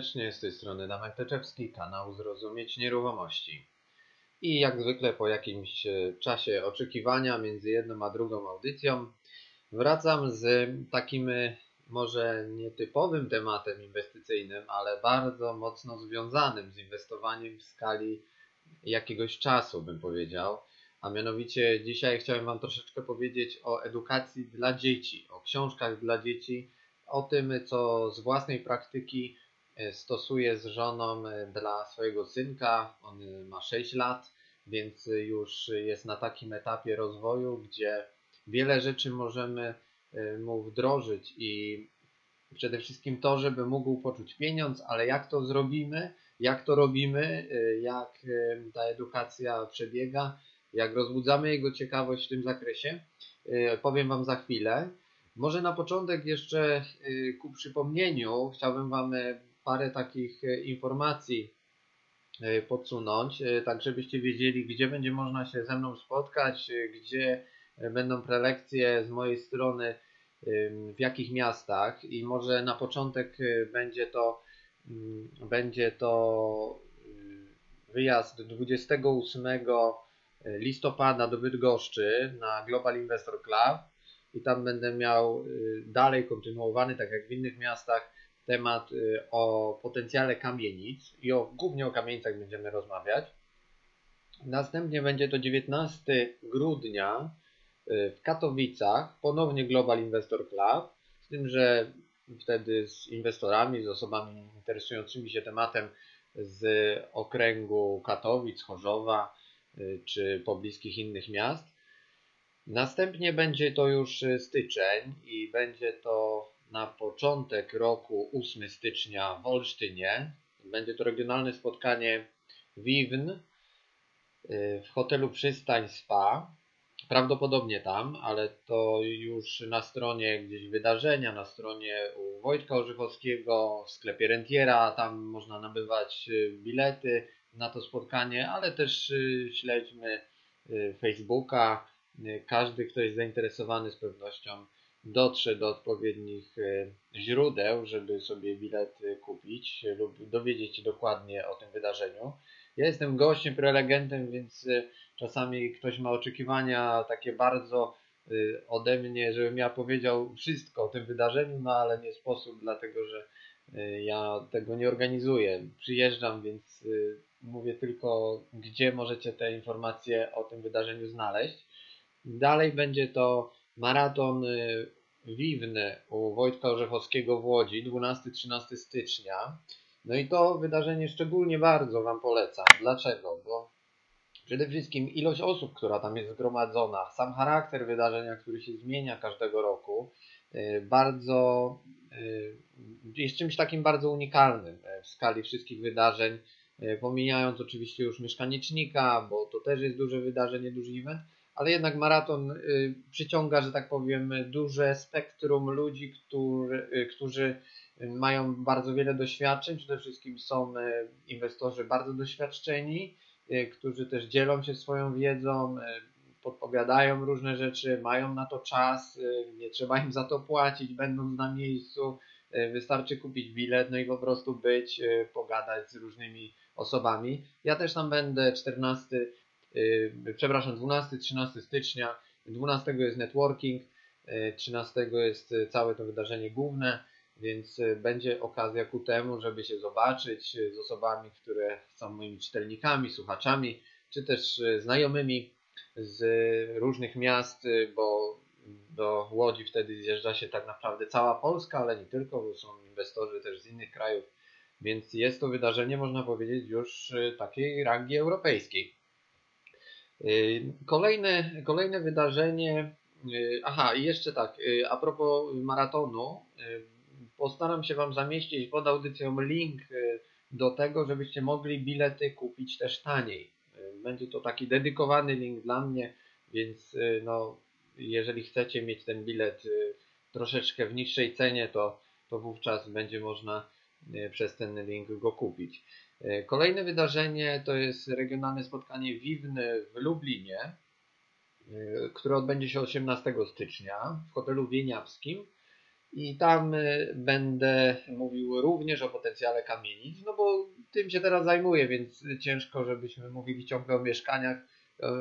Serdecznie, z tej strony Damek Teczewski, kanał Zrozumieć Nieruchomości. I jak zwykle po jakimś e, czasie oczekiwania między jedną a drugą audycją wracam z takim e, może nietypowym tematem inwestycyjnym, ale bardzo mocno związanym z inwestowaniem w skali jakiegoś czasu, bym powiedział. A mianowicie dzisiaj chciałem Wam troszeczkę powiedzieć o edukacji dla dzieci, o książkach dla dzieci, o tym, co z własnej praktyki e, stosuję z żoną e, dla swojego synka. On e, ma 6 lat, więc już jest na takim etapie rozwoju, gdzie wiele rzeczy możemy mu wdrożyć i przede wszystkim to, żeby mógł poczuć pieniądz, ale jak to zrobimy, jak to robimy, jak ta edukacja przebiega, jak rozbudzamy jego ciekawość w tym zakresie, powiem Wam za chwilę. Może na początek jeszcze y, ku przypomnieniu chciałbym Wam y, parę takich y, informacji podsunąć, tak żebyście wiedzieli, gdzie będzie można się ze mną spotkać, gdzie będą prelekcje z mojej strony, w jakich miastach. I może na początek będzie to będzie to wyjazd 28 listopada do Bydgoszczy na Global Investor Club. I tam będę miał dalej kontynuowany, tak jak w innych miastach, temat y, o potencjale kamienic i o, głównie o kamienicach będziemy rozmawiać. Następnie będzie to 19 grudnia y, w Katowicach, ponownie Global Investor Club, z tym, że wtedy z inwestorami, z osobami interesującymi się tematem z okręgu Katowic, Chorzowa czy pobliskich innych miast. Następnie będzie to już y, styczeń i będzie to na początek roku 8 stycznia w Olsztynie. Będzie to regionalne spotkanie Wiwn y, w hotelu Przystań Spa. Prawdopodobnie tam, ale to już na stronie gdzieś wydarzenia, na stronie u Wojtka Orzechowskiego, w sklepie Rentiera, tam można nabywać y, bilety na to spotkanie, ale też śledźmy Facebooka, każdy, kto jest zainteresowany z pewnością dotrze do odpowiednich e, źródeł, żeby sobie bilet kupić lub dowiedzieć się dokładnie o tym wydarzeniu. Ja jestem gościem, prelegentem, więc e, czasami ktoś ma oczekiwania takie bardzo e, ode mnie, żebym ja powiedział wszystko o tym wydarzeniu, no ale nie sposób, dlatego że ja tego nie organizuję. Przyjeżdżam, więc mówię tylko, gdzie możecie te informacje o tym wydarzeniu znaleźć. Dalej będzie to maraton y, Wiwny u Wojtka Orzechowskiego w Łodzi 12-13 stycznia. No i to wydarzenie szczególnie bardzo Wam polecam. Dlaczego? Bo przede wszystkim ilość osób, która tam jest zgromadzona, sam charakter wydarzenia, który się zmienia każdego roku, y, bardzo y, jest czymś takim bardzo unikalnym w skali wszystkich wydarzeń, pomijając oczywiście już mieszkanicznika, bo to też jest duże wydarzenie, duży event, ale jednak maraton y, przyciąga, że tak powiem, duże spektrum ludzi, który, y, którzy mają bardzo wiele doświadczeń. Przede wszystkim są y, inwestorzy bardzo doświadczeni, którzy też dzielą się swoją wiedzą, podpowiadają różne rzeczy, mają na to czas, nie trzeba im za to płacić, będąc na miejscu. Wystarczy kupić bilet, no i po prostu być, pogadać z różnymi osobami. Ja też tam będę 14 Y, przepraszam, 12-13 stycznia, 12 jest networking, 13 y, jest całe to wydarzenie główne, więc y, będzie okazja ku temu, żeby się zobaczyć z osobami, które są moimi czytelnikami, słuchaczami, czy też znajomymi z różnych miast, bo do Łodzi wtedy zjeżdża się tak naprawdę cała Polska, ale nie tylko, bo są inwestorzy też z innych krajów, więc jest to wydarzenie, można powiedzieć, już takiej rangi europejskiej. Y, kolejne, kolejne wydarzenie, y, aha i jeszcze tak, y, a propos maratonu, postaram się Wam zamieścić pod audycją link do tego, żebyście mogli bilety kupić też taniej. Będzie to taki dedykowany link dla mnie, więc no, jeżeli chcecie mieć ten bilet troszeczkę w niższej cenie, to, to wówczas będzie można przez ten link go kupić. E, kolejne wydarzenie to jest regionalne spotkanie Wiwny w Lublinie, e, które odbędzie się 18 stycznia w hotelu Wieniawskim. I tam będę mówił również o potencjale kamienic, no bo tym się teraz zajmuję, więc ciężko, żebyśmy mówili ciągle o mieszkaniach.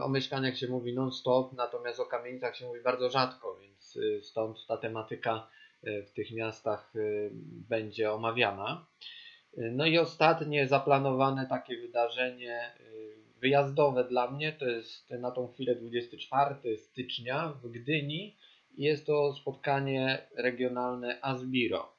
O mieszkaniach się mówi non-stop, natomiast o kamienicach się mówi bardzo rzadko, więc stąd ta tematyka w tych miastach będzie omawiana. No i ostatnie zaplanowane takie wydarzenie y, wyjazdowe dla mnie to jest na tą chwilę 24 stycznia w Gdyni. Jest to spotkanie regionalne Asbiro.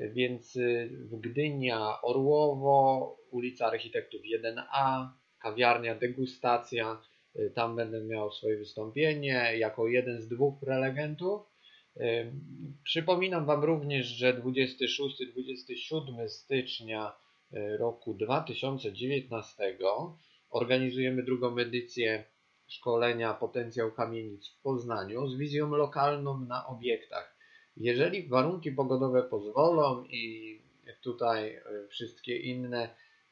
Więc y, w Gdynia Orłowo, ulica Architektów 1A, kawiarnia Degustacja. Y, tam będę miał swoje wystąpienie jako jeden z dwóch prelegentów. Przypominam Wam również, że 26-27 stycznia e, roku 2019 organizujemy drugą edycję szkolenia Potencjał Kamienic w Poznaniu z wizją lokalną na obiektach. Jeżeli warunki pogodowe pozwolą i tutaj e, wszystkie inne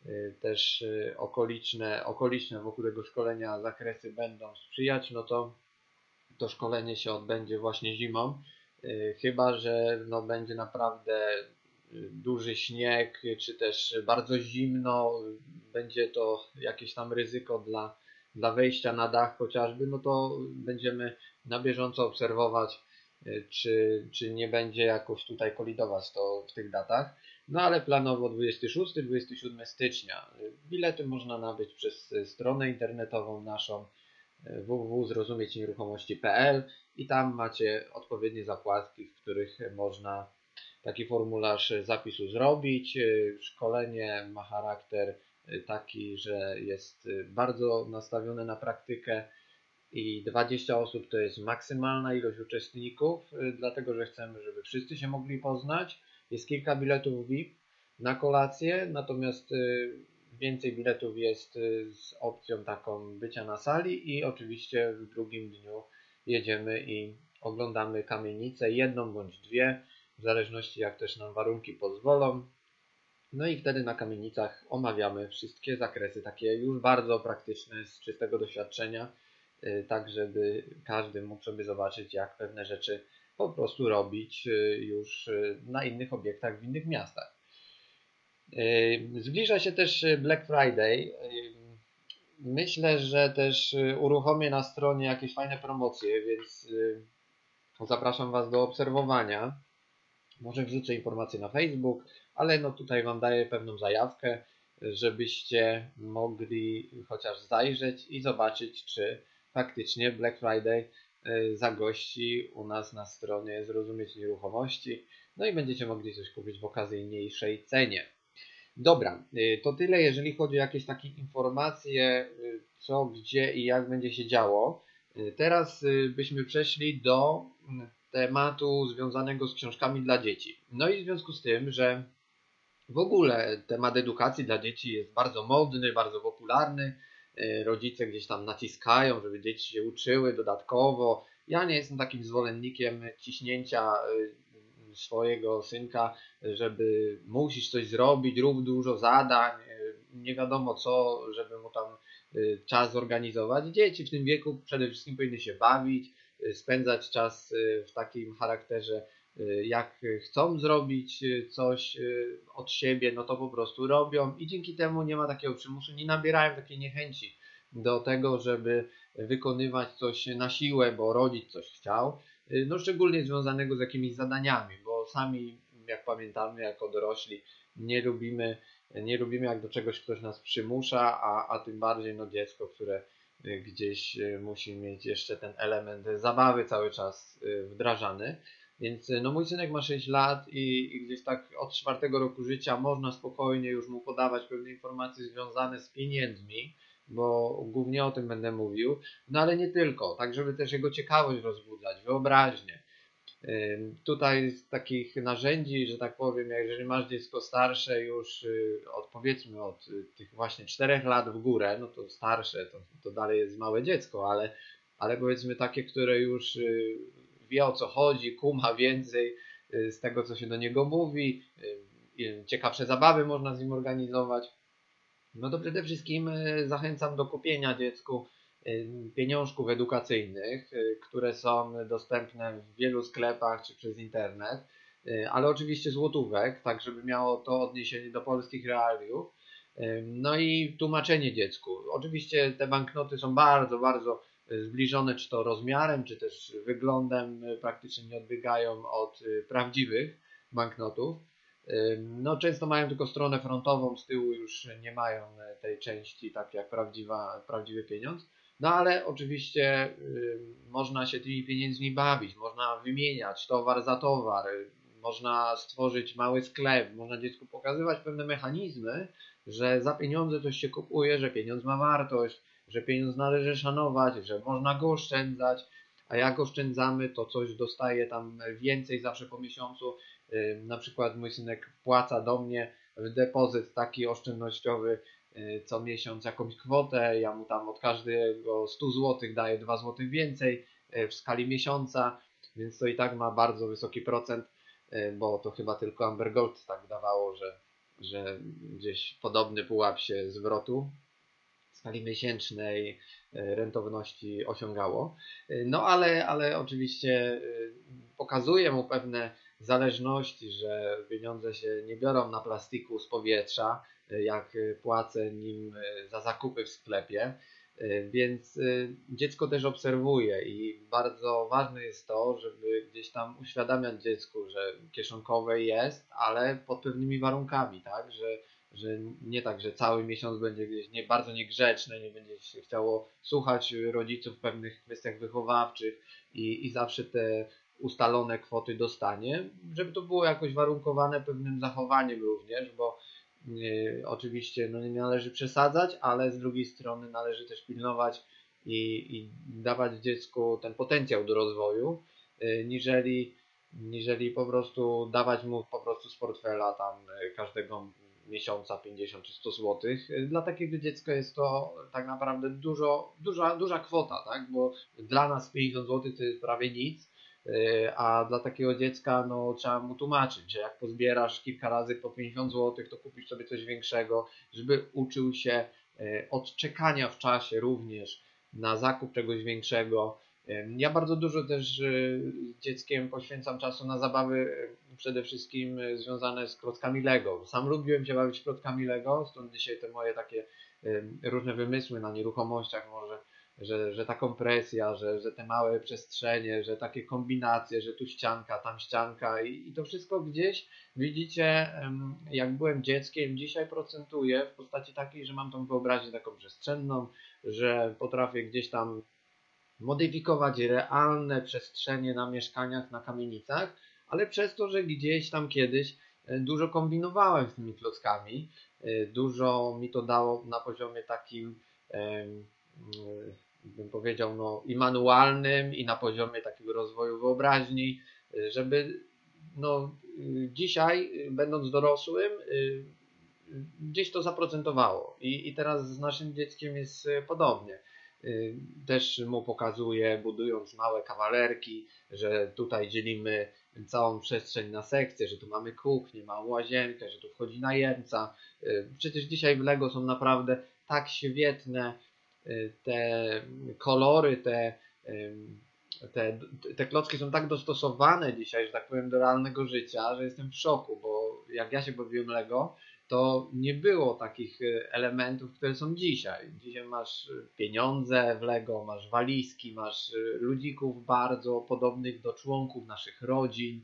e, też okoliczne, okoliczne wokół tego szkolenia zakresy będą sprzyjać, no to to szkolenie się odbędzie właśnie zimą. Y, chyba, że no, będzie naprawdę y, duży śnieg, czy też bardzo zimno, będzie to jakieś tam ryzyko dla, dla wejścia na dach chociażby, no to będziemy na bieżąco obserwować, y, czy, czy nie będzie jakoś tutaj kolidować to w tych datach. No ale planowo 26-27 stycznia. Bilety można nabyć przez stronę internetową naszą www.zrozumieć-nieruchomości.pl i tam macie odpowiednie zakładki, w których można taki formularz zapisu zrobić. Szkolenie ma charakter taki, że jest bardzo nastawione na praktykę i 20 osób to jest maksymalna ilość uczestników, dlatego że chcemy, żeby wszyscy się mogli poznać. Jest kilka biletów VIP na kolację, natomiast Więcej biletów jest y, z opcją taką bycia na sali i oczywiście w drugim dniu jedziemy i oglądamy kamienicę, jedną bądź dwie, w zależności jak też nam warunki pozwolą. No i wtedy na kamienicach omawiamy wszystkie zakresy, takie już bardzo praktyczne, z czystego doświadczenia, y, tak żeby każdy mógł sobie zobaczyć, jak pewne rzeczy po prostu robić y, już na innych obiektach w innych miastach. Zbliża się też y, Black Friday. Myślę, że też y, uruchomię na stronie jakieś fajne promocje, więc y, zapraszam Was do obserwowania. Może wrzucę informacje na Facebook, ale no tutaj Wam daję pewną zajawkę, żebyście mogli chociaż zajrzeć i zobaczyć, czy faktycznie Black Friday zagości u nas na stronie Zrozumieć Nieruchomości. No i będziecie mogli coś kupić w okazyjniejszej cenie. Dobra, y, to tyle, jeżeli chodzi o jakieś takie informacje, y, co, gdzie i jak będzie się działo. Y, teraz byśmy przeszli do mm, tematu związanego z książkami dla dzieci. No i w związku z tym, że w ogóle temat edukacji dla dzieci jest bardzo modny, bardzo popularny. Rodzice gdzieś tam naciskają, żeby dzieci się uczyły dodatkowo. Ja nie jestem takim zwolennikiem ciśnięcia swojego synka, żeby musisz coś zrobić, rób dużo zadań, nie wiadomo co, żeby mu tam y, czas zorganizować. Dzieci w tym wieku przede wszystkim powinny się bawić, y, spędzać czas y, w takim charakterze, jak chcą zrobić coś od siebie, no to po prostu robią i dzięki temu nie ma takiego przymusu, nie nabierają takiej niechęci do tego, żeby wykonywać coś na siłę, bo rodzic coś chciał, no szczególnie związanego z jakimiś zadaniami, bo sami, jak pamiętamy, jako dorośli, nie lubimy, nie lubimy jak do czegoś ktoś nas przymusza, a, a tym bardziej no dziecko, które y, gdzieś y, musi mieć jeszcze ten element zabawy cały czas y, wdrażany. Więc no mój synek ma 6 lat i, i, gdzieś tak od czwartego roku życia można spokojnie już mu podawać pewne informacje związane z pieniędzmi, bo głównie o tym będę mówił, no ale nie tylko, tak żeby też jego ciekawość rozbudzać, wyobraźnię. Tutaj z takich narzędzi, że tak powiem, jeżeli masz dziecko starsze już y, od powiedzmy od y, tych właśnie 4 lat w górę, no to starsze to, to dalej jest małe dziecko, ale, ale powiedzmy takie, które już y, wie o co chodzi, kuma więcej z tego, co się do niego mówi, ciekawsze zabawy można z nim organizować, no to przede wszystkim zachęcam do kupienia dziecku pieniążków edukacyjnych, y, które są dostępne w wielu sklepach czy przez internet. ale oczywiście złotówek, tak żeby miało to odniesienie do polskich realiów. No i tłumaczenie dziecku. Oczywiście te banknoty są bardzo, bardzo zbliżone, czy to rozmiarem, czy też wyglądem, praktycznie nie odbiegają od prawdziwych banknotów. No, często mają tylko stronę frontową, z tyłu już nie mają e, tej części, tak jak prawdziwa, prawdziwy pieniądz. No ale oczywiście y, można się tymi pieniędzmi bawić, można wymieniać towar za towar, można stworzyć mały sklep, można dziecku pokazywać pewne mechanizmy, że za pieniądze coś się kupuje, że pieniądz ma wartość, że pieniądz należy szanować, że można go oszczędzać, a jak oszczędzamy, to coś dostaje tam więcej zawsze po miesiącu. Na przykład mój synek wpłaca do mnie w depozyt taki oszczędnościowy y, co miesiąc jakąś kwotę, ja mu tam od każdego 100 zł daję 2 zł więcej y, w skali miesiąca, więc to i tak ma bardzo wysoki procent, y, bo to chyba tylko Amber Gold tak dawało, że, że gdzieś podobny pułap się zwrotu w skali miesięcznej rentowności osiągało. No ale, ale oczywiście pokazuje mu pewne zależności, że pieniądze się nie biorą na plastiku z powietrza, jak płacę nim za zakupy w sklepie. Więc dziecko też obserwuje i bardzo ważne jest to, żeby gdzieś tam uświadamiać dziecku, że kieszonkowe jest, ale pod pewnymi warunkami, tak, że, że nie tak, że cały miesiąc będzie gdzieś nie, bardzo niegrzeczne, nie będzie się chciało słuchać rodziców w pewnych kwestiach wychowawczych i, i zawsze te ustalone kwoty dostanie, żeby to było jakoś warunkowane pewnym zachowaniem również, bo y, oczywiście no, nie należy przesadzać, ale z drugiej strony należy też pilnować i, i dawać dziecku ten potencjał do rozwoju, y, niżeli, niżeli po prostu dawać mu po prostu z portfela tam y, każdego miesiąca 50 czy 100 zł. Dla takiego dziecka jest to tak naprawdę dużo, duża, duża kwota, tak? bo dla nas 50 zł to jest prawie nic, a dla takiego dziecka no, trzeba mu tłumaczyć, że jak pozbierasz kilka razy po 50 zł, to kupisz sobie coś większego, żeby uczył się y, odczekania w czasie również na zakup czegoś większego. Ja bardzo dużo też z dzieckiem poświęcam czasu na zabawy przede wszystkim związane z klockami Lego. Sam lubiłem się bawić klockami Lego, stąd dzisiaj te moje takie różne wymysły na nieruchomościach może że, że ta kompresja, że, że te małe przestrzenie, że takie kombinacje, że tu ścianka, tam ścianka i, i to wszystko gdzieś widzicie, jak byłem dzieckiem, dzisiaj procentuje w postaci takiej, że mam tą wyobraźnię taką przestrzenną, że potrafię gdzieś tam modyfikować realne przestrzenie na mieszkaniach, na kamienicach, ale przez to, że gdzieś tam kiedyś e, dużo kombinowałem z tymi klockami, e, dużo mi to dało na poziomie takim bym powiedział, no, i manualnym, i na poziomie takiego rozwoju wyobraźni, y, żeby no, y, dzisiaj, y, będąc dorosłym, gdzieś to zaprocentowało. I, I teraz z naszym dzieckiem jest podobnie. Też mu pokazuję, budując małe kawalerki, że tutaj dzielimy całą przestrzeń na sekcje, że tu mamy kuchnię, małą łazienkę, że tu wchodzi najemca. Przecież dzisiaj w Lego są naprawdę tak świetne te kolory, te, te, te klocki są tak dostosowane dzisiaj, że tak powiem, do realnego życia, że jestem w szoku, bo jak ja się bawiłem Lego, to nie było takich e, elementów, które są dzisiaj. Dzisiaj masz pieniądze w Lego, masz walizki, masz e, ludzików bardzo podobnych do członków naszych rodzin.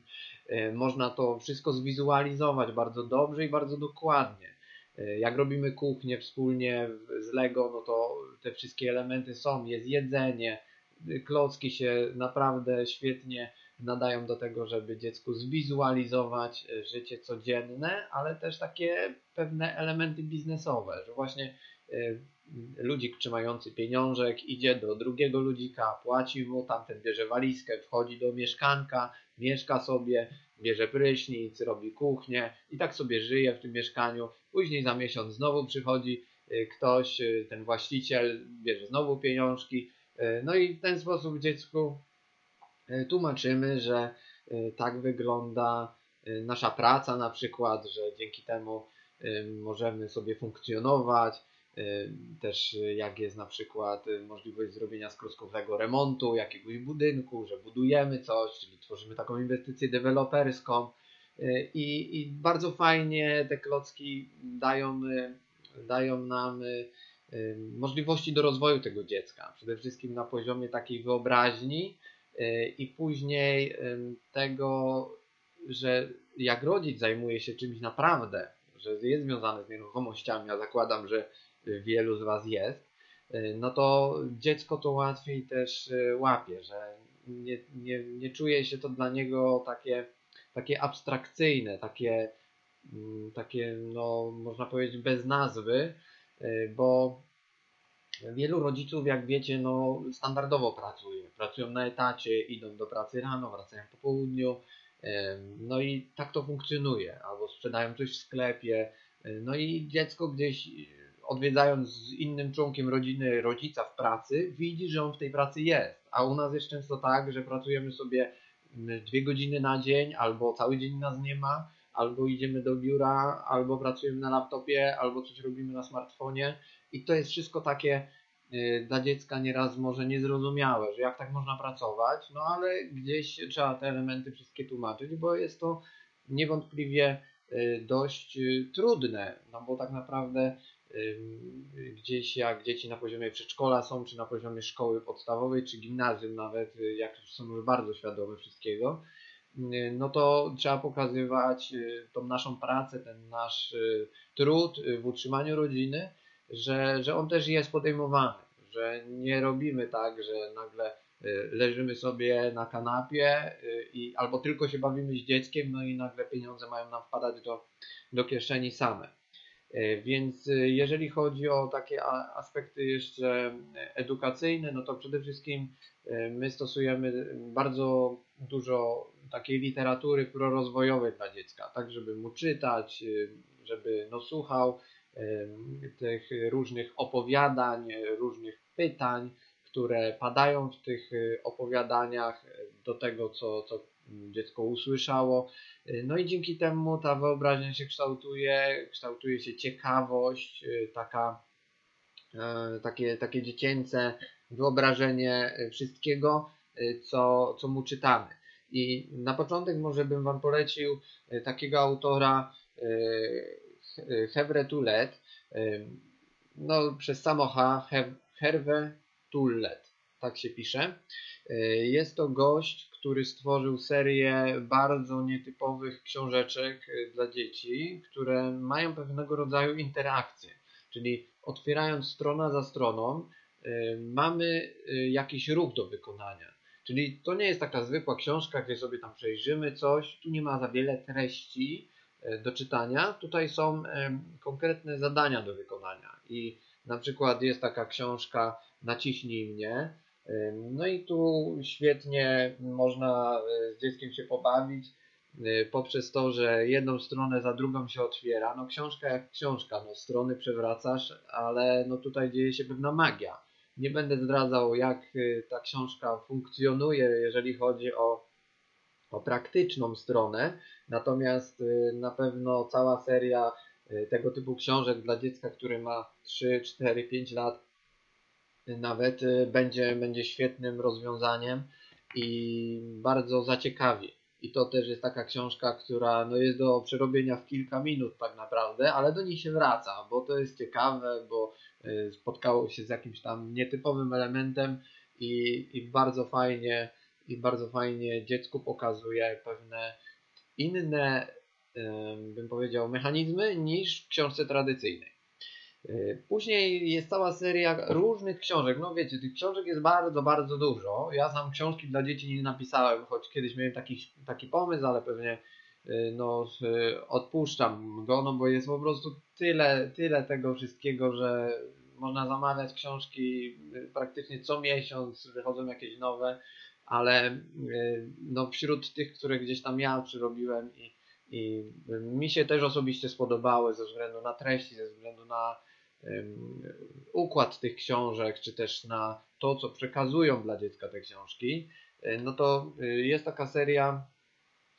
E, można to wszystko zwizualizować bardzo dobrze i bardzo dokładnie. E, jak robimy kuchnię wspólnie z Lego, no to te wszystkie elementy są, jest jedzenie, klocki się naprawdę świetnie nadają do tego, żeby dziecku zwizualizować e, życie codzienne, ale też takie pewne elementy biznesowe, że właśnie e, ludzik trzymający pieniążek idzie do drugiego ludzika, płaci mu, tamten bierze walizkę, wchodzi do mieszkanka, mieszka sobie, bierze prysznic, robi kuchnię i tak sobie żyje w tym mieszkaniu. Później za miesiąc znowu przychodzi y, ktoś, y, ten właściciel bierze znowu pieniążki. Y, no i w ten sposób dziecku tłumaczymy, że tak wygląda nasza praca na przykład, że dzięki temu możemy sobie funkcjonować, też jak jest na przykład możliwość zrobienia skroskowego remontu jakiegoś budynku, że budujemy coś, czyli tworzymy taką inwestycję deweloperską. I, I, bardzo fajnie te klocki dają, dają nam możliwości do rozwoju tego dziecka. Przede wszystkim na poziomie takiej wyobraźni i później tego, że jak rodzic zajmuje się czymś naprawdę, że jest związany z nieruchomościami, a zakładam, że wielu z Was jest, no to dziecko to łatwiej też łapie, że nie, nie, nie czuje się to dla niego takie, takie abstrakcyjne, takie, mm, takie, no można powiedzieć, bez nazwy, y, bo wielu rodziców, jak wiecie, no standardowo pracuje. Pracują na etacie, idą do pracy rano, wracają po południu, no i tak to funkcjonuje. Albo sprzedają coś w sklepie, y, no i dziecko gdzieś odwiedzając z innym członkiem rodziny rodzica w pracy, widzi, że on w tej pracy jest. A u nas jest często tak, że pracujemy sobie mm, dwie godziny na dzień, albo cały dzień nas nie ma, albo idziemy do biura, albo pracujemy na laptopie, albo coś robimy na smartfonie. I to jest wszystko takie y, dla dziecka nieraz może niezrozumiałe, że jak tak można pracować, no ale gdzieś trzeba te elementy wszystkie tłumaczyć, bo jest to niewątpliwie y, dość y, trudne, no bo tak naprawdę gdzieś jak dzieci na poziomie przedszkola są, czy na poziomie szkoły podstawowej, czy gimnazjum nawet, y, jak są już bardzo świadome wszystkiego, y, no to trzeba pokazywać y, tą naszą pracę, ten nasz trud w utrzymaniu rodziny, że, że on też jest podejmowany, że nie robimy tak, że nagle leżymy sobie na kanapie i albo tylko się bawimy z dzieckiem, no i nagle pieniądze mają nam wpadać do, do kieszeni same. E, więc e, jeżeli chodzi o takie aspekty jeszcze edukacyjne, no to przede wszystkim e, my stosujemy bardzo dużo takiej literatury prorozwojowej dla dziecka, tak żeby mu czytać, żeby no słuchał tych różnych opowiadań, różnych pytań, które padają w tych opowiadaniach do tego, co, co dziecko usłyszało. Y, no i dzięki temu ta wyobraźnia się kształtuje, kształtuje się ciekawość, y, taka, e, takie, takie dziecięce wyobrażenie wszystkiego, y, co, co mu czytamy. I na początek może bym Wam polecił takiego autora Hevre Tullet, no przez samo H, Tullet, tak się pisze. Jest to gość, który stworzył serię bardzo nietypowych książeczek y, dla dzieci, które mają pewnego rodzaju interakcję. Czyli otwierając strona za stroną, y, mamy y, jakiś ruch do wykonania. Czyli to nie jest taka zwykła książka, gdzie sobie tam przejrzymy coś, tu nie ma za wiele treści do czytania. Tutaj są konkretne zadania do wykonania. I na przykład jest taka książka Naciśnij mnie, no i tu świetnie można e, z dzieckiem się pobawić e, poprzez to, że jedną stronę za drugą się otwiera. No książka jak książka, no strony przewracasz, ale no tutaj dzieje się pewna magia. Nie będę zdradzał jak e, ta książka funkcjonuje, jeżeli chodzi o, o praktyczną stronę, natomiast na pewno cała seria tego typu książek dla dziecka, który ma 3, 4, 5 lat nawet y, będzie, będzie świetnym rozwiązaniem i bardzo zaciekawi. I to też jest taka książka, która no jest do przerobienia w kilka minut tak naprawdę, ale do niej się wraca, bo to jest ciekawe, bo y, spotkało się z jakimś tam nietypowym elementem i, i bardzo fajnie i bardzo fajnie dziecku pokazuje pewne inne, bym powiedział, mechanizmy niż w książce tradycyjnej. Y, później jest cała seria różnych książek. No wiecie, tych książek jest bardzo, bardzo dużo. Ja sam książki dla dzieci nie napisałem, choć kiedyś miałem taki, taki pomysł, ale pewnie y, no, odpuszczam go, no bo jest po prostu tyle, tyle tego wszystkiego, że można zamawiać książki y, praktycznie co miesiąc, wychodzą jakieś nowe, ale no, wśród tych, które gdzieś tam ja przyrobiłem i, i mi się też osobiście spodobały ze względu na treści, ze względu na układ tych książek, czy też na to, co przekazują dla dziecka te książki, e, no to e, jest taka seria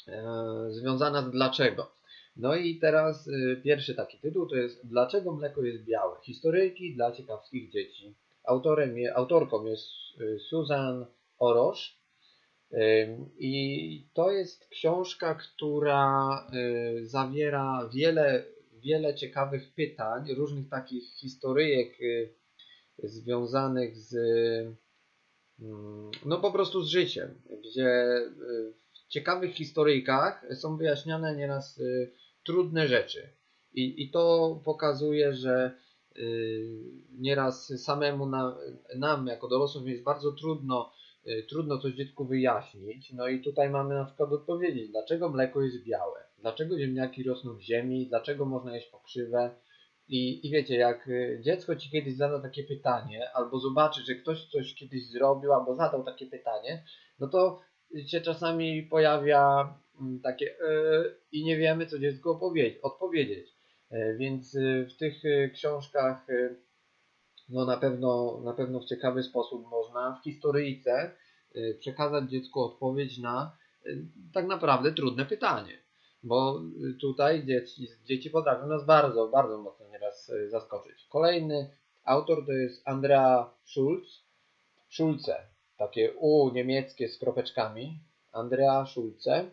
e, związana z dlaczego. No i teraz pierwszy taki tytuł to jest Dlaczego mleko jest białe? Historyjki dla ciekawskich dzieci. Autorem, autorką jest Susan Orosz. I to jest książka, która zawiera wiele, wiele ciekawych pytań, różnych takich historyjek y, związanych z mm, no po prostu z życiem, gdzie y, w ciekawych historyjkach są wyjaśniane nieraz trudne rzeczy. I, i to pokazuje, że nieraz samemu nam, nam jako dorosłym jest bardzo trudno Y, trudno coś dziecku wyjaśnić. No i tutaj mamy na przykład odpowiedzieć, dlaczego mleko jest białe, dlaczego ziemniaki rosną w ziemi, dlaczego można jeść pokrzywe. I, I wiecie, jak y, dziecko ci kiedyś zada takie pytanie, albo zobaczy, że ktoś coś kiedyś zrobił, albo zadał takie pytanie, no to się czasami pojawia mm, takie yy, i nie wiemy, co dziecko odpowiedzieć. Yy, więc yy, w tych książkach no na pewno, na pewno w ciekawy sposób można w historyjce y, przekazać dziecku odpowiedź na y, tak naprawdę trudne pytanie. Bo y, tutaj dzieci, dzieci potrafią nas bardzo, bardzo mocno nieraz zaskoczyć. Kolejny autor to jest Andrea Schulz. Schulze, takie U niemieckie z kropeczkami. Andrea Schulze.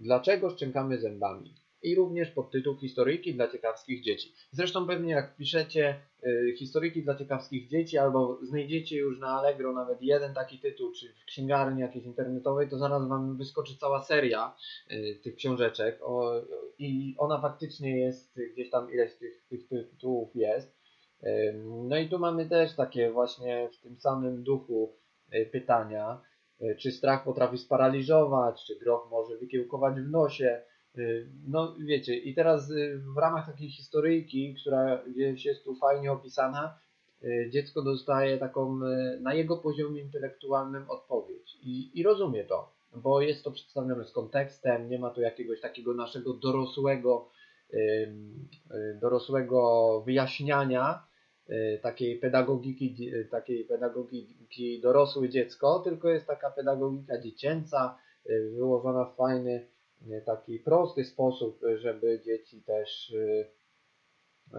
Dlaczego szczękamy zębami? I również podtytuł Historyjki dla ciekawskich dzieci. Zresztą pewnie jak piszecie y, Historyjki dla ciekawskich dzieci albo znajdziecie już na Allegro nawet jeden taki tytuł, czy w księgarni jakiejś internetowej, to zaraz Wam wyskoczy cała seria y, tych książeczek i ona faktycznie jest gdzieś tam ileś tych, tych tytułów jest. Y, no i tu mamy też takie właśnie w tym samym duchu y, pytania, y, czy strach potrafi sparaliżować, czy groch może wykiełkować w nosie, Y, no wiecie, i teraz y, w ramach takiej historyjki, która gdzieś jest tu fajnie opisana, y, dziecko dostaje taką na jego poziomie intelektualnym odpowiedź. I, i rozumie to, bo jest to przedstawione z kontekstem, nie ma tu jakiegoś takiego naszego dorosłego, dorosłego wyjaśniania takiej pedagogiki, takiej pedagogiki dorosłe dziecko, tylko jest taka pedagogika dziecięca, wyłożona w fajny taki prosty sposób, żeby dzieci też y,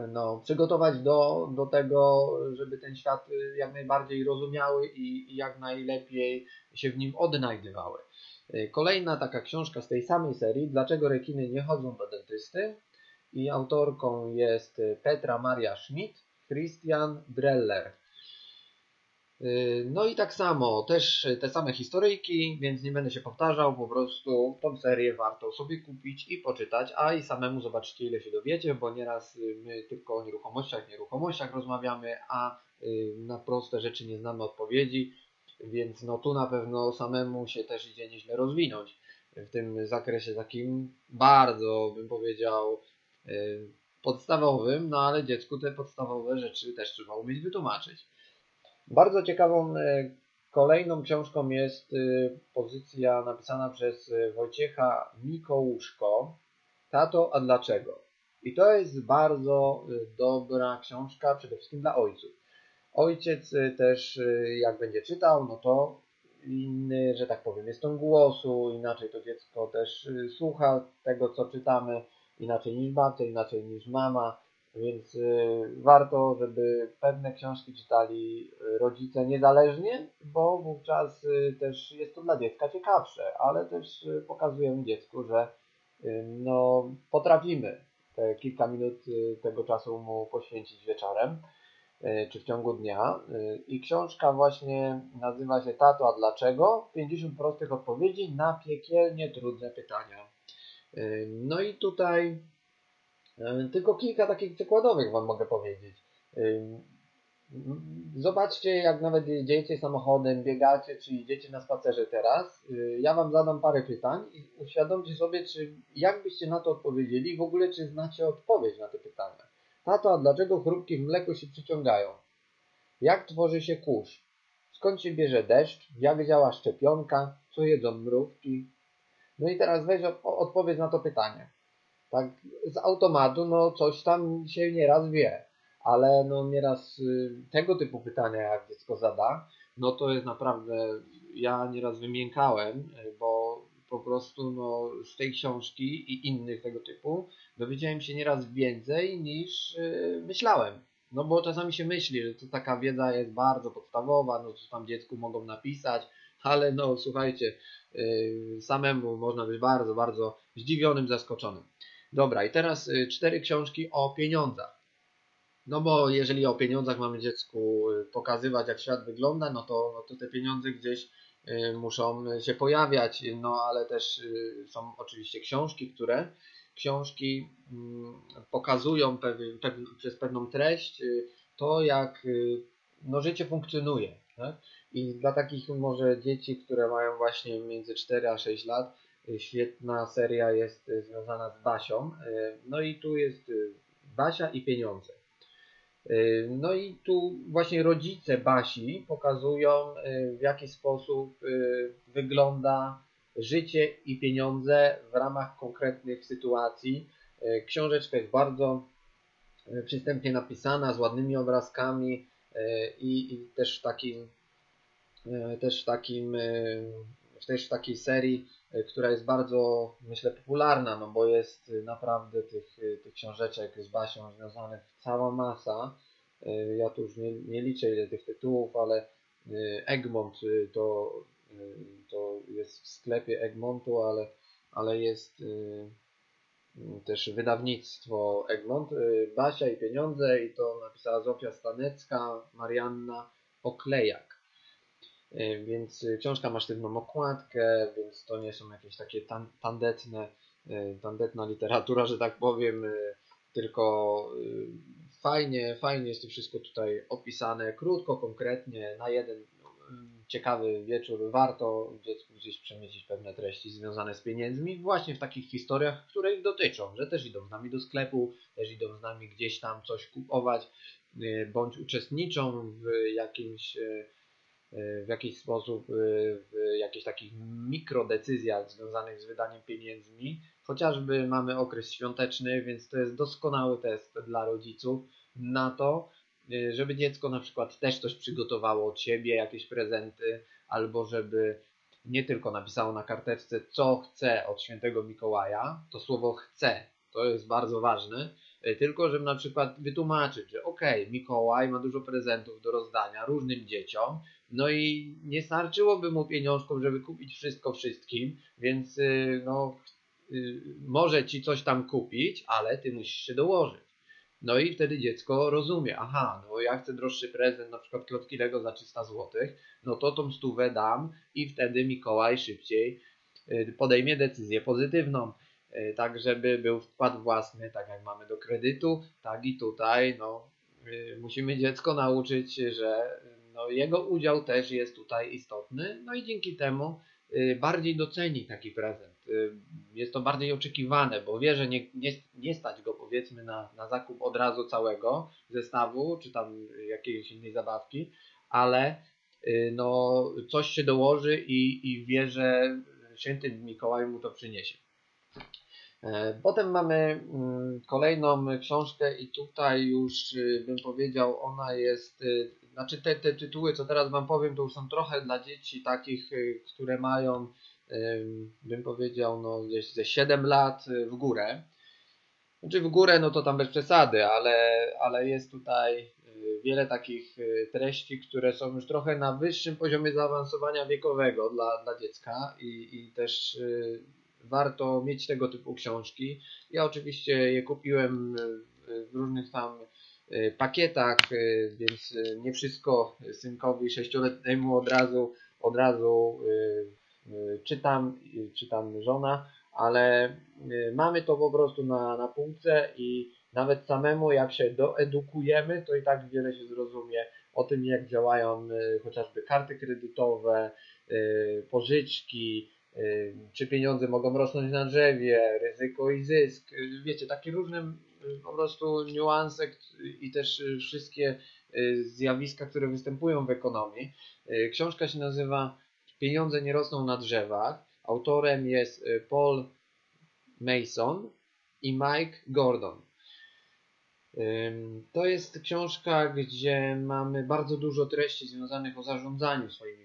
no, przygotować do, do tego, żeby ten świat jak najbardziej rozumiały i, i jak najlepiej się w nim odnajdywały. Kolejna taka książka z tej samej serii, Dlaczego rekiny nie chodzą do dentysty? I autorką jest Petra Maria Schmidt, Christian Dreller. Y, no i tak samo, też te same historyjki, więc nie będę się powtarzał, po prostu tą serię warto sobie kupić i poczytać, a i samemu zobaczycie ile się dowiecie, bo nieraz y, my tylko o nieruchomościach, nieruchomościach rozmawiamy, a y, na proste rzeczy nie znamy odpowiedzi, więc no tu na pewno samemu się też idzie nieźle rozwinąć w tym zakresie takim bardzo, bym powiedział, podstawowym, no ale dziecku te podstawowe rzeczy też trzeba umieć wytłumaczyć. Bardzo ciekawą e, kolejną książką jest e, pozycja napisana przez e, Wojciecha Mikołuszko Tato, a dlaczego? I to jest bardzo dobra książka przede wszystkim dla ojców. Ojciec też jak będzie czytał, no to inny, że tak powiem, jest ton głosu, inaczej to dziecko też słucha tego, co czytamy, inaczej niż babcia, inaczej niż mama. Więc y, warto, żeby pewne książki czytali y, rodzice niezależnie, bo wówczas y, też jest to dla dziecka ciekawsze, ale też pokazujemy dziecku, że no, potrafimy te kilka minut tego czasu mu poświęcić wieczorem czy w ciągu dnia. I książka właśnie nazywa się Tato, a dlaczego? 50 prostych odpowiedzi na piekielnie trudne pytania. No i tutaj tylko kilka takich przykładowych Wam mogę powiedzieć. Zobaczcie, jak nawet jedziecie samochodem, biegacie, czy idziecie na spacerze teraz. Ja Wam zadam parę pytań i uświadomcie sobie, czy jak byście na to odpowiedzieli, w ogóle czy znacie odpowiedź na te pytania. Tato, a dlaczego chrupki w mleku się przyciągają? Jak tworzy się kurz? Skąd się bierze deszcz? Jak działa szczepionka? Co jedzą mrówki? No i teraz weź odpowiedz na to pytanie tak z automatu, no coś tam się nieraz wie, ale no nieraz y, tego typu pytania jak dziecko zada, no to jest naprawdę, ja nieraz wymiękałem, y, bo po prostu no, z tej książki i innych tego typu dowiedziałem się nieraz więcej niż yy, myślałem. No bo czasami się myśli, że to taka wiedza jest bardzo podstawowa, no co tam dziecku mogą napisać, ale no słuchajcie, samemu można być bardzo, bardzo zdziwionym, zaskoczonym. Dobra, i teraz cztery książki o pieniądzach. No bo jeżeli o pieniądzach mamy dziecku pokazywać, jak świat wygląda, no to, no to te pieniądze gdzieś muszą się pojawiać, no ale też są oczywiście książki, które książki mm, pokazują przez pewną treść y, to, jak y, no, życie funkcjonuje. Tak? I dla takich może dzieci, które mają właśnie między 4 a 6 lat, y, świetna seria jest związana z Basią. No i tu jest Basia i pieniądze. No i tu właśnie rodzice Basi pokazują, w jaki sposób wygląda życie i pieniądze w ramach konkretnych sytuacji. Książeczka jest bardzo przystępnie napisana, z ładnymi obrazkami i, i też takim też w takim też w takiej serii, która jest bardzo myślę popularna, no bo jest naprawdę tych, tych książeczek z Basią związanych cała masa. Ja tu już nie, nie liczę ile tych tytułów, ale Egmont to to jest w sklepie Egmontu, ale, ale jest też wydawnictwo Egmont, Basia i Pieniądze i to napisała Zofia Stanecka, Marianna Oklejak. Więc książka ma sztywną okładkę, więc to nie są jakieś takie tandetne, tandetna literatura, że tak powiem, tylko fajnie, fajnie jest to wszystko tutaj opisane, krótko, konkretnie, na jeden ciekawy wieczór, warto dziecku gdzieś przemycić pewne treści związane z pieniędzmi właśnie w takich historiach, które ich dotyczą, że też idą z nami do sklepu, też idą z nami gdzieś tam coś kupować, bądź uczestniczą w jakimś w jakiś sposób w jakichś takich mikrodecyzjach związanych z wydaniem pieniędzmi. Chociażby mamy okres świąteczny, więc to jest doskonały test dla rodziców na to, Y, żeby dziecko na przykład też coś przygotowało od siebie, jakieś prezenty, albo żeby nie tylko napisało na karteczce, co chce od świętego Mikołaja, to słowo chce, to jest bardzo ważne, y, tylko żeby na przykład wytłumaczyć, że okay, Mikołaj ma dużo prezentów do rozdania różnym dzieciom, no i nie starczyłoby mu pieniążków, żeby kupić wszystko wszystkim, więc y, no, może ci coś tam kupić, ale ty musisz się dołożyć. No i wtedy dziecko rozumie, aha, no ja chcę droższy prezent, na przykład klocki Lego za 300 zł, no to tą stówę dam i wtedy Mikołaj szybciej y, podejmie decyzję pozytywną, y, tak żeby był wkład własny, tak jak mamy do kredytu, tak i tutaj, no y, musimy dziecko nauczyć, że no, jego udział też jest tutaj istotny, no i dzięki temu bardziej doceni taki prezent. Y, jest to bardziej oczekiwane, bo wie, że nie, nie, nie stać go powiedzmy na, na zakup od razu całego zestawu, czy tam jakiejś innej zabawki, ale y, no, coś się dołoży i, i wie, że święty Mikołaj mu to przyniesie. E, potem mamy mm, kolejną książkę i tutaj już y, bym powiedział, ona jest, znaczy te, te tytuły, co teraz Wam powiem, to już są trochę dla dzieci takich, które mają bym powiedział, no gdzieś ze 7 lat y, w górę. Znaczy w górę, no to tam bez przesady, ale, ale jest tutaj y, wiele takich y, treści, które są już trochę na wyższym poziomie zaawansowania wiekowego dla, dla dziecka i, i też warto mieć tego typu książki. Ja oczywiście je kupiłem w różnych tam pakietach, więc nie wszystko synkowi sześcioletniemu od razu, od razu Y, czytam, czytam żona, ale y, mamy to po prostu na, na półce i nawet samemu jak się doedukujemy, to i tak wiele się zrozumie o tym, jak działają y, chociażby karty kredytowe, pożyczki, czy pieniądze mogą rosnąć na drzewie, ryzyko i zysk. Wiecie, takie różne po prostu niuanse i też wszystkie zjawiska, które występują w ekonomii. Książka się nazywa Pieniądze nie rosną na drzewach. Autorem jest y, Paul Mason i Mike Gordon. To jest książka, gdzie mamy bardzo dużo treści związanych o zarządzaniu swoimi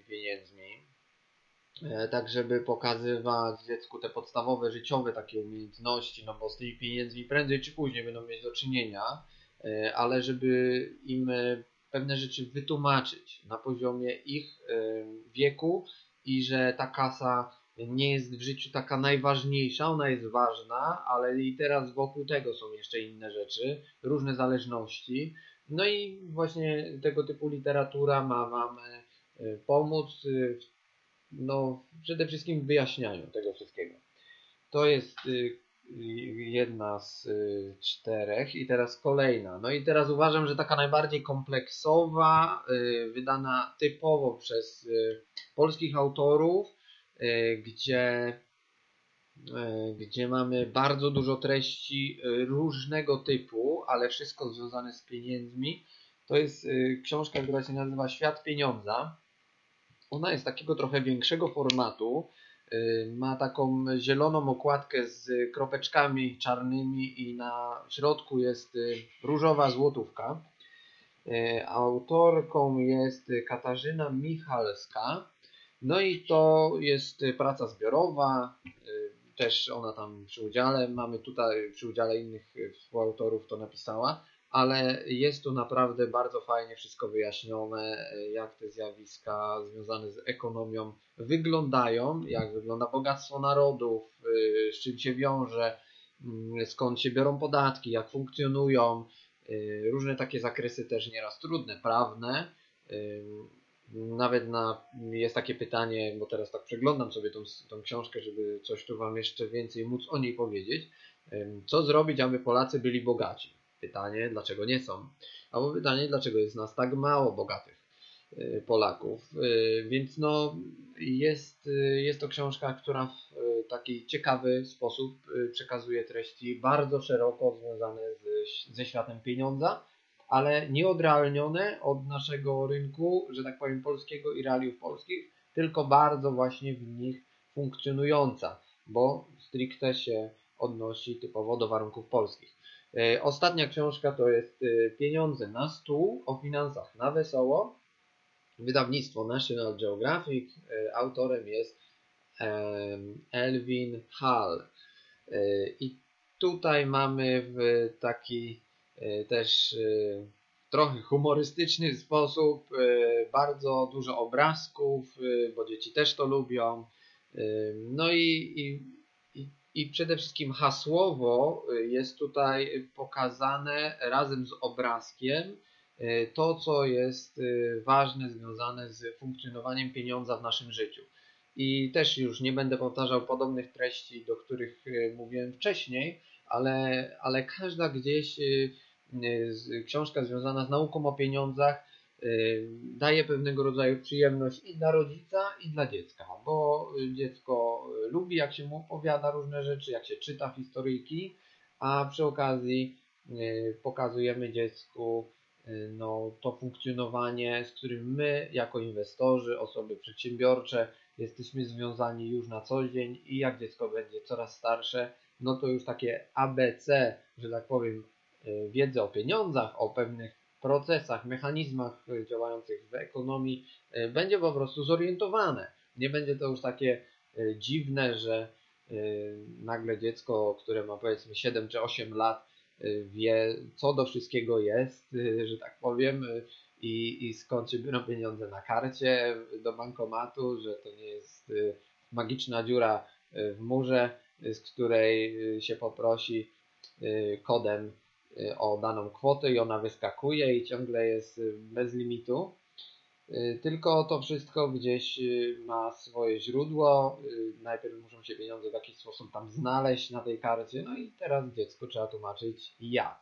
tak, żeby pokazywać dziecku te podstawowe życiowe takie umiejętności, no bo z tymi pieniędzmi prędzej czy później będą mieć do czynienia, e, ale żeby im pewne rzeczy wytłumaczyć na poziomie ich wieku, i że ta kasa nie jest w życiu taka najważniejsza, ona jest ważna, ale i teraz wokół tego są jeszcze inne rzeczy, różne zależności. No i właśnie tego typu literatura ma Wam e, pomóc no, przede wszystkim w wyjaśnianiu tego wszystkiego. To jest jedna z y, czterech i teraz kolejna. No i teraz uważam, że taka najbardziej kompleksowa, y, wydana typowo przez y, polskich autorów, gdzie, gdzie mamy bardzo dużo treści różnego typu, ale wszystko związane z pieniędzmi. To jest książka, która się nazywa Świat Pieniądza. Ona jest takiego trochę większego formatu Y, ma taką zieloną okładkę z kropeczkami czarnymi i na środku jest y, różowa złotówka. Y, autorką jest Katarzyna Michalska. No i to jest praca zbiorowa, też ona tam przy udziale, mamy tutaj przy udziale innych współautorów to napisała ale jest tu naprawdę bardzo fajnie wszystko wyjaśnione, jak te zjawiska związane z ekonomią wyglądają, jak wygląda bogactwo narodów, y, z czym się wiąże, mm, skąd się biorą podatki, jak funkcjonują, y, różne takie zakresy też nieraz trudne, prawne. Y, nawet na, jest takie pytanie, bo teraz tak przeglądam sobie tą, tą książkę, żeby coś tu Wam jeszcze więcej móc o niej powiedzieć. Co zrobić, aby Polacy byli bogaci? Pytanie, dlaczego nie są? Albo pytanie, dlaczego jest nas tak mało bogatych y, Polaków. Y, więc no, jest, y, jest to książka, która w taki ciekawy sposób przekazuje treści bardzo szeroko związane z, ze światem pieniądza, ale nieodrealnione od naszego rynku, że tak powiem, polskiego i realiów polskich, tylko bardzo właśnie w nich funkcjonująca, bo stricte się odnosi typowo do warunków polskich. E, ostatnia książka to jest e, Pieniądze na stół o finansach na wesoło. Wydawnictwo National Geographic. E, autorem jest Elvin Hall. I tutaj mamy w taki też trochę humorystyczny sposób bardzo dużo obrazków, bo dzieci też to lubią. No i, i i przede wszystkim hasłowo y, jest tutaj pokazane razem z obrazkiem y, to, co jest y, ważne, związane z funkcjonowaniem pieniądza w naszym życiu. I też już nie będę powtarzał podobnych treści, do których mówiłem wcześniej, ale, ale każda gdzieś książka związana z nauką o pieniądzach daje pewnego rodzaju przyjemność i dla rodzica, i dla dziecka, bo dziecko lubi, jak się mu opowiada różne rzeczy, jak się czyta historyjki, a przy okazji y, pokazujemy dziecku y, no, to funkcjonowanie, z którym my, jako inwestorzy, osoby przedsiębiorcze, jesteśmy związani już na co dzień i jak dziecko będzie coraz starsze, no to już takie ABC, że tak powiem, wiedzy o pieniądzach, o pewnych procesach, mechanizmach działających w ekonomii e, będzie po prostu zorientowane. Nie będzie to już takie e, dziwne, że e, nagle dziecko, które ma powiedzmy 7 czy 8 lat, wie co do wszystkiego jest, że tak powiem, i, i skąd się biorą pieniądze na karcie do bankomatu, że to nie jest magiczna dziura w murze, z której się poprosi kodem o daną kwotę i ona wyskakuje i ciągle jest y, bez limitu. Y, tylko to wszystko gdzieś ma swoje źródło. Najpierw muszą się pieniądze w jakiś sposób tam znaleźć na tej karcie, no i teraz dziecku trzeba tłumaczyć jak.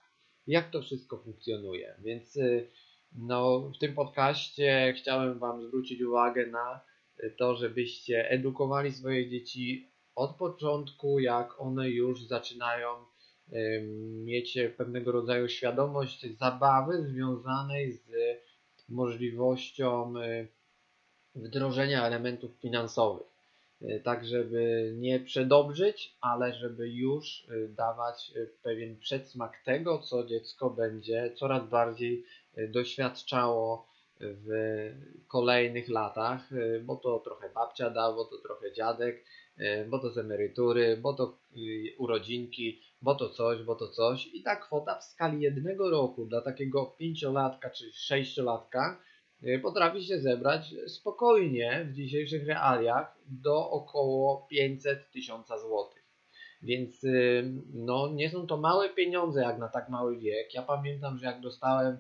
Jak to wszystko funkcjonuje. Więc no, w tym podcaście chciałem Wam zwrócić uwagę na to, żebyście edukowali swoje dzieci od początku, jak one już zaczynają mieć pewnego rodzaju świadomość zabawy związanej z możliwością y, wdrożenia elementów finansowych. Y, tak, żeby nie przedobrzyć, ale żeby już y, dawać pewien przedsmak tego, co dziecko będzie coraz bardziej doświadczało w kolejnych latach, bo to trochę babcia da, bo to trochę dziadek, bo to z emerytury, bo to urodzinki, bo to coś, bo to coś. I ta kwota w skali jednego roku dla takiego pięciolatka czy sześciolatka potrafi się zebrać spokojnie w dzisiejszych realiach do około 500 tysiąca złotych. Więc no, nie są to małe pieniądze jak na tak mały wiek. Ja pamiętam, że jak dostałem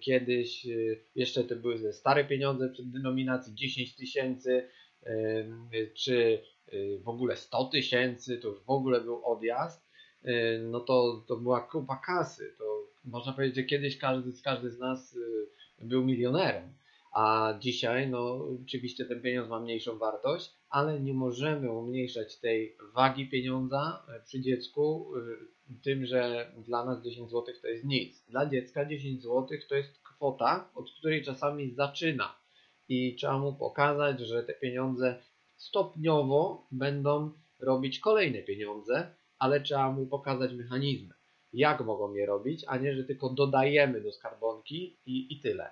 kiedyś, jeszcze to były stare pieniądze przed denominacji 10 tysięcy, czy w ogóle 100 tysięcy, to już w ogóle był odjazd, no to, to była kupa kasy. To można powiedzieć, że kiedyś każdy, każdy z nas był milionerem. A dzisiaj, no oczywiście ten pieniądz ma mniejszą wartość, ale nie możemy umniejszać tej wagi pieniądza przy dziecku tym, że dla nas 10 zł to jest nic. Dla dziecka 10 zł to jest kwota, od której czasami zaczyna. I trzeba mu pokazać, że te pieniądze stopniowo będą robić kolejne pieniądze, ale trzeba mu pokazać mechanizmy, jak mogą je robić, a nie, że tylko dodajemy do skarbonki i, i tyle.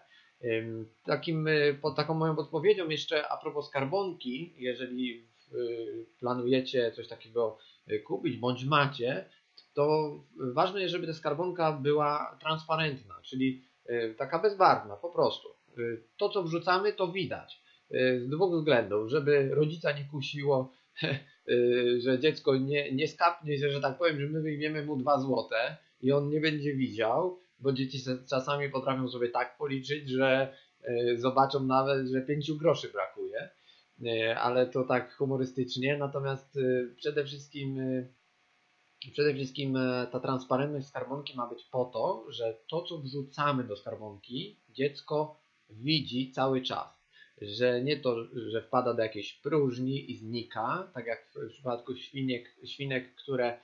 Takim, y, taką moją podpowiedzią jeszcze a propos skarbonki, jeżeli planujecie coś takiego y, kupić bądź macie, to ważne jest, żeby ta skarbonka była transparentna, czyli y, taka bezbarwna po prostu. To, co wrzucamy, to widać. Z dwóch względów, żeby rodzica nie kusiło, że dziecko nie, nie skapnie się, że tak powiem, że my wyjmiemy mu dwa złote i on nie będzie widział, bo dzieci czasami potrafią sobie tak policzyć, że e, zobaczą nawet, że pięciu groszy brakuje, e, ale to tak humorystycznie. Natomiast przede wszystkim Przede wszystkim ta transparentność skarbonki ma być po to, że to, co wrzucamy do skarbonki, dziecko widzi cały czas. Że nie to, że wpada do jakiejś próżni i znika, tak jak w przypadku świniek, świnek które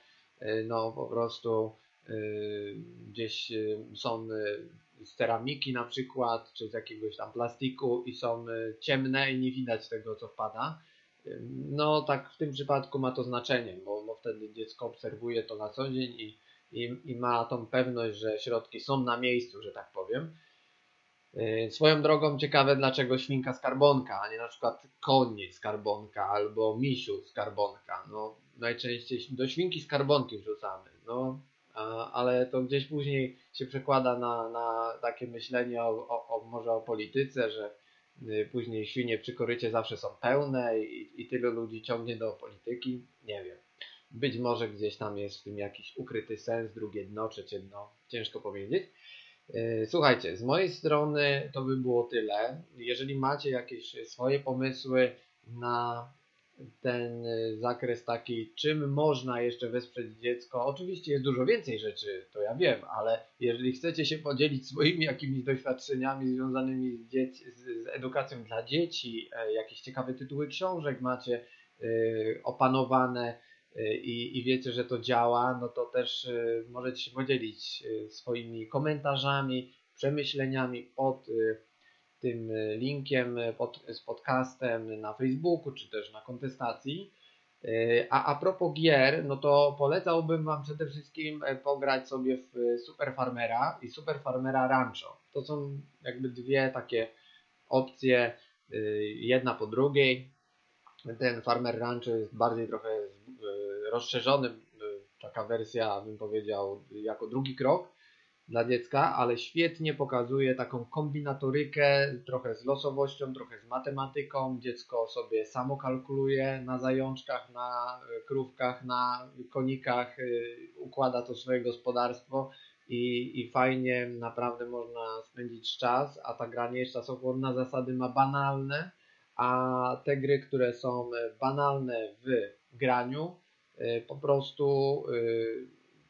no po prostu Y, gdzieś y, są y, z ceramiki na przykład, czy z jakiegoś tam plastiku i są ciemne i nie widać tego, co wpada. No tak w tym przypadku ma to znaczenie, bo, bo wtedy dziecko obserwuje to na co dzień i, i, i ma tą pewność, że środki są na miejscu, że tak powiem. Swoją drogą ciekawe, dlaczego świnka skarbonka, a nie na przykład koń skarbonka albo misiu skarbonka. No, najczęściej do świnki skarbonki wrzucamy. No, ale to gdzieś później się przekłada na, na takie myślenie o, o, o, może o polityce, że y, później świnie przy korycie zawsze są pełne i, i tylu ludzi ciągnie do polityki. Nie wiem. Być może gdzieś tam jest w tym jakiś ukryty sens, drugie dno, trzecie dno, ciężko powiedzieć. Y, słuchajcie, z mojej strony to by było tyle. Jeżeli macie jakieś swoje pomysły na ten y, zakres taki, czym można jeszcze wesprzeć dziecko. Oczywiście jest dużo więcej rzeczy, to ja wiem, ale jeżeli chcecie się podzielić swoimi jakimiś doświadczeniami związanymi z, dzieci, z, z edukacją dla dzieci, e, jakieś ciekawe tytuły książek macie opanowane i, i wiecie, że to działa, no to też y, możecie się podzielić y, swoimi komentarzami, przemyśleniami pod tym e, linkiem e, pod, z podcastem na Facebooku, czy też na kontestacji. E, a a propos gier, no to polecałbym Wam przede wszystkim pograć sobie w Super Farmera i Super Farmera Rancho. To są jakby dwie takie opcje, jedna po drugiej. Ten Farmer Rancho jest bardziej trochę rozszerzony, taka wersja, bym powiedział, jako drugi krok dla dziecka, ale świetnie pokazuje taką kombinatorykę, trochę z losowością, trochę z matematyką. Dziecko sobie samo kalkuluje na zajączkach, na krówkach, na konikach, y, układa to swoje gospodarstwo i, i fajnie naprawdę można spędzić czas, a ta gra nie jest czasochłonna, zasady ma banalne, a te gry, które są banalne w graniu, y, po prostu y,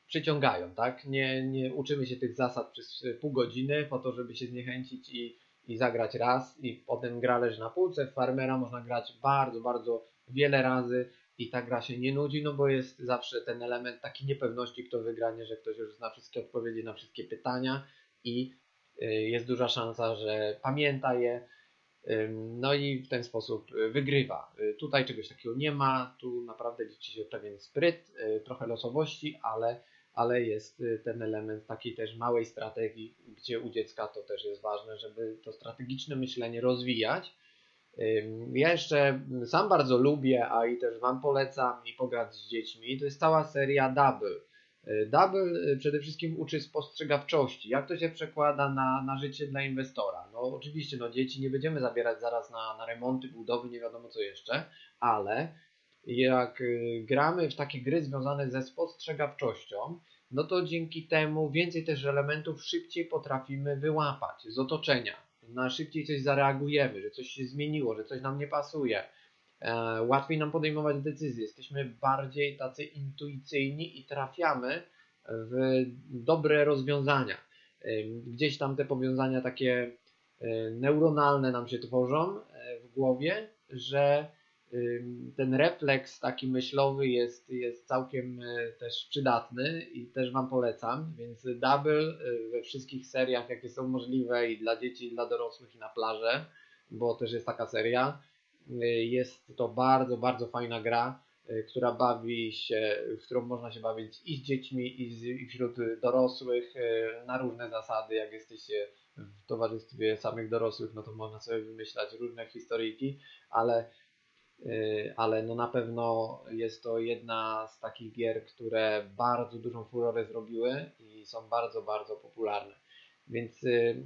przyciągają, tak? Nie, nie uczymy się tych zasad przez pół godziny po to, żeby się zniechęcić i, i zagrać raz i potem gra leży na półce. W farmera można grać bardzo, bardzo wiele razy i ta gra się nie nudzi, no bo jest zawsze ten element takiej niepewności, kto wygranie, że ktoś już zna wszystkie odpowiedzi na wszystkie pytania i y, jest duża szansa, że pamięta je, no i w ten sposób y, wygrywa. Y, tutaj czegoś takiego nie ma, tu naprawdę liczy się pewien spryt, trochę losowości, ale ale jest y, ten element takiej też małej strategii, gdzie u dziecka to też jest ważne, żeby to strategiczne myślenie rozwijać. Ja jeszcze sam bardzo lubię, a i też Wam polecam i pograć z dziećmi. To jest cała seria Double. Double przede wszystkim uczy spostrzegawczości. Jak to się przekłada na, na życie dla inwestora? No oczywiście, no dzieci nie będziemy zabierać zaraz na, na remonty, budowy, nie wiadomo co jeszcze, ale jak gramy w takie gry związane ze spostrzegawczością, no to dzięki temu więcej też elementów szybciej potrafimy wyłapać z otoczenia. Na szybciej coś zareagujemy, że coś się zmieniło, że coś nam nie pasuje. E, łatwiej nam podejmować decyzje. Jesteśmy bardziej tacy intuicyjni i trafiamy w dobre rozwiązania. E, gdzieś tam te powiązania takie e, neuronalne nam się tworzą w głowie, że ten refleks taki myślowy jest, jest całkiem też przydatny i też Wam polecam, więc double we wszystkich seriach, jakie są możliwe i dla dzieci, i dla dorosłych, i na plażę, bo też jest taka seria. E, jest to bardzo, bardzo fajna gra, która bawi się, w którą można się bawić i z dziećmi, i, z, i wśród dorosłych na różne zasady. Jak jesteście w towarzystwie samych dorosłych, no to można sobie wymyślać różne historyjki, ale Y, ale no na pewno jest to jedna z takich gier, które bardzo dużą furorę zrobiły i są bardzo, bardzo popularne. Więc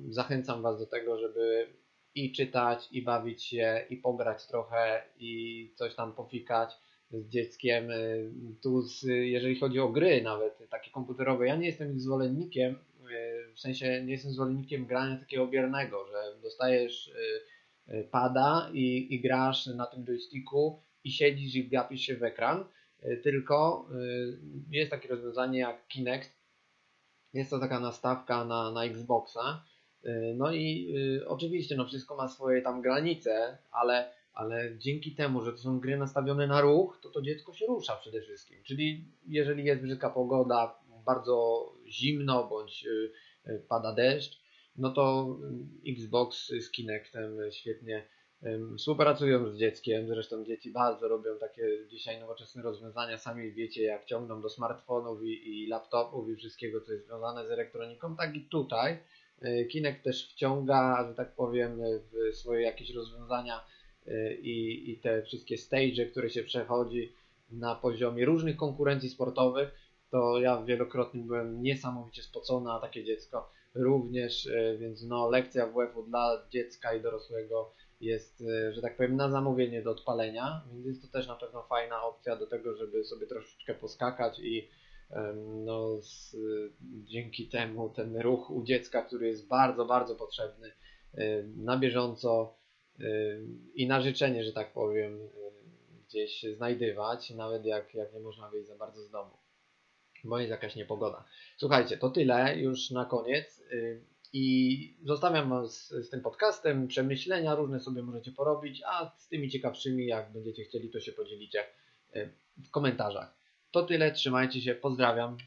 zachęcam Was do tego, żeby i czytać, i bawić się, i pograć trochę, i coś tam pofikać z dzieckiem. Y, tu, z, jeżeli chodzi o gry, nawet takie komputerowe, ja nie jestem zwolennikiem, w sensie nie jestem zwolennikiem grania takiego biernego, że dostajesz E, pada i, i grasz na tym joysticku i siedzisz i gapisz się w ekran, tylko jest takie rozwiązanie jak Kinect. Jest to taka nastawka na, na Xboxa. No i oczywiście no wszystko ma swoje tam granice, ale, ale dzięki temu, że to są gry nastawione na ruch, to to dziecko się rusza przede wszystkim. Czyli jeżeli jest brzydka pogoda, bardzo zimno bądź pada deszcz, no to Xbox z Kinectem świetnie współpracują z dzieckiem. Zresztą dzieci bardzo robią takie dzisiaj nowoczesne rozwiązania. Sami wiecie, jak ciągną do smartfonów i, i laptopów i wszystkiego, co jest związane z elektroniką. Tak i tutaj. E, Kinect też wciąga, że tak powiem, w swoje jakieś rozwiązania e, i, i te wszystkie stage, które się przechodzi na poziomie różnych konkurencji sportowych. To ja wielokrotnie byłem niesamowicie spocony, a takie dziecko również, e, więc no, lekcja WF-u dla dziecka i dorosłego jest, że tak powiem, na zamówienie do odpalenia, więc jest to też na pewno fajna opcja do tego, żeby sobie troszeczkę poskakać i no, z, dzięki temu ten ruch u dziecka, który jest bardzo, bardzo potrzebny na bieżąco i na życzenie, że tak powiem, gdzieś znajdywać, nawet jak, jak nie można wyjść za bardzo z domu bo jest jakaś niepogoda. Słuchajcie, to tyle już na koniec. I zostawiam Was z tym podcastem. Przemyślenia różne sobie możecie porobić, a z tymi ciekawszymi, jak będziecie chcieli, to się podzielicie w komentarzach. To tyle, trzymajcie się, pozdrawiam.